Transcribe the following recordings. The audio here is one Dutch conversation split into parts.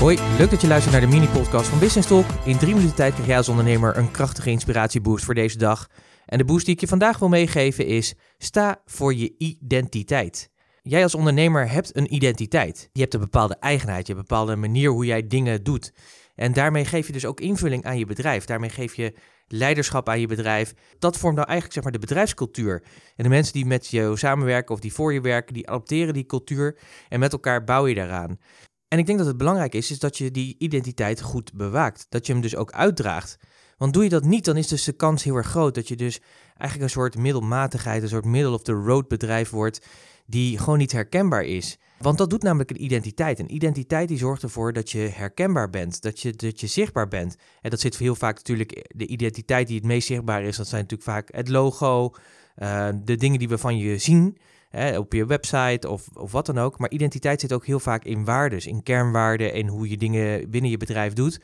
Hoi, leuk dat je luistert naar de mini-podcast van Business Talk. In drie minuten tijd krijg jij als ondernemer een krachtige inspiratieboost voor deze dag. En de boost die ik je vandaag wil meegeven is: sta voor je identiteit. Jij als ondernemer hebt een identiteit. Je hebt een bepaalde eigenheid, je hebt een bepaalde manier hoe jij dingen doet. En daarmee geef je dus ook invulling aan je bedrijf. Daarmee geef je leiderschap aan je bedrijf. Dat vormt nou eigenlijk zeg maar de bedrijfscultuur. En de mensen die met je samenwerken of die voor je werken, die adopteren die cultuur en met elkaar bouw je daaraan. En ik denk dat het belangrijk is, is dat je die identiteit goed bewaakt. Dat je hem dus ook uitdraagt. Want doe je dat niet, dan is dus de kans heel erg groot dat je dus eigenlijk een soort middelmatigheid, een soort middle of the road bedrijf wordt, die gewoon niet herkenbaar is. Want dat doet namelijk een identiteit. Een identiteit die zorgt ervoor dat je herkenbaar bent, dat je, dat je zichtbaar bent. En dat zit heel vaak natuurlijk, de identiteit die het meest zichtbaar is, dat zijn natuurlijk vaak het logo, uh, de dingen die we van je zien op je website of, of wat dan ook. Maar identiteit zit ook heel vaak in waarden, in kernwaarden en hoe je dingen binnen je bedrijf doet.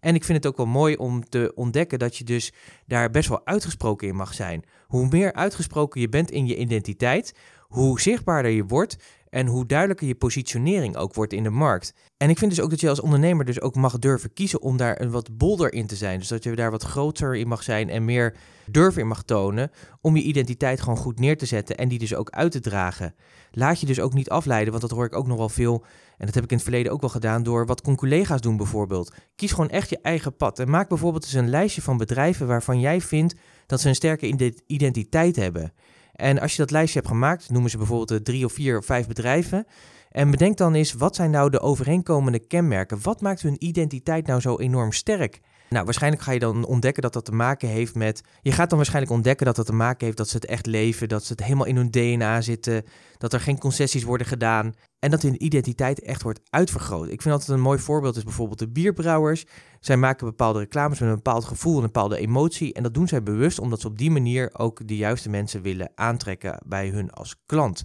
En ik vind het ook wel mooi om te ontdekken dat je dus daar best wel uitgesproken in mag zijn. Hoe meer uitgesproken je bent in je identiteit, hoe zichtbaarder je wordt en hoe duidelijker je positionering ook wordt in de markt. En ik vind dus ook dat je als ondernemer dus ook mag durven kiezen om daar een wat bolder in te zijn. Dus dat je daar wat groter in mag zijn en meer durf in mag tonen om je identiteit gewoon goed neer te zetten en die dus ook uit te dragen. Laat je dus ook niet afleiden, want dat hoor ik ook nog wel veel en dat heb ik in het verleden ook wel gedaan door wat collega's doen bijvoorbeeld. Kies gewoon echt je eigen pad en maak bijvoorbeeld eens een lijstje van bedrijven waarvan jij vindt dat ze een sterke identiteit hebben. En als je dat lijstje hebt gemaakt, noemen ze bijvoorbeeld de drie of vier of vijf bedrijven. En bedenk dan eens, wat zijn nou de overeenkomende kenmerken? Wat maakt hun identiteit nou zo enorm sterk? Nou, waarschijnlijk ga je dan ontdekken dat dat te maken heeft met. Je gaat dan waarschijnlijk ontdekken dat dat te maken heeft dat ze het echt leven, dat ze het helemaal in hun DNA zitten, dat er geen concessies worden gedaan en dat hun identiteit echt wordt uitvergroot. Ik vind altijd een mooi voorbeeld is bijvoorbeeld de bierbrouwers. Zij maken bepaalde reclames met een bepaald gevoel, een bepaalde emotie en dat doen zij bewust omdat ze op die manier ook de juiste mensen willen aantrekken bij hun als klant.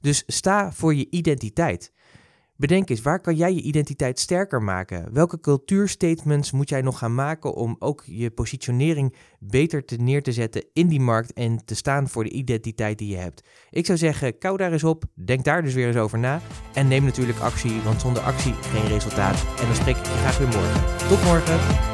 Dus sta voor je identiteit. Bedenk eens, waar kan jij je identiteit sterker maken? Welke cultuurstatements moet jij nog gaan maken om ook je positionering beter te neer te zetten in die markt en te staan voor de identiteit die je hebt? Ik zou zeggen, kou daar eens op, denk daar dus weer eens over na en neem natuurlijk actie, want zonder actie geen resultaat. En dan spreek ik je graag weer morgen. Tot morgen!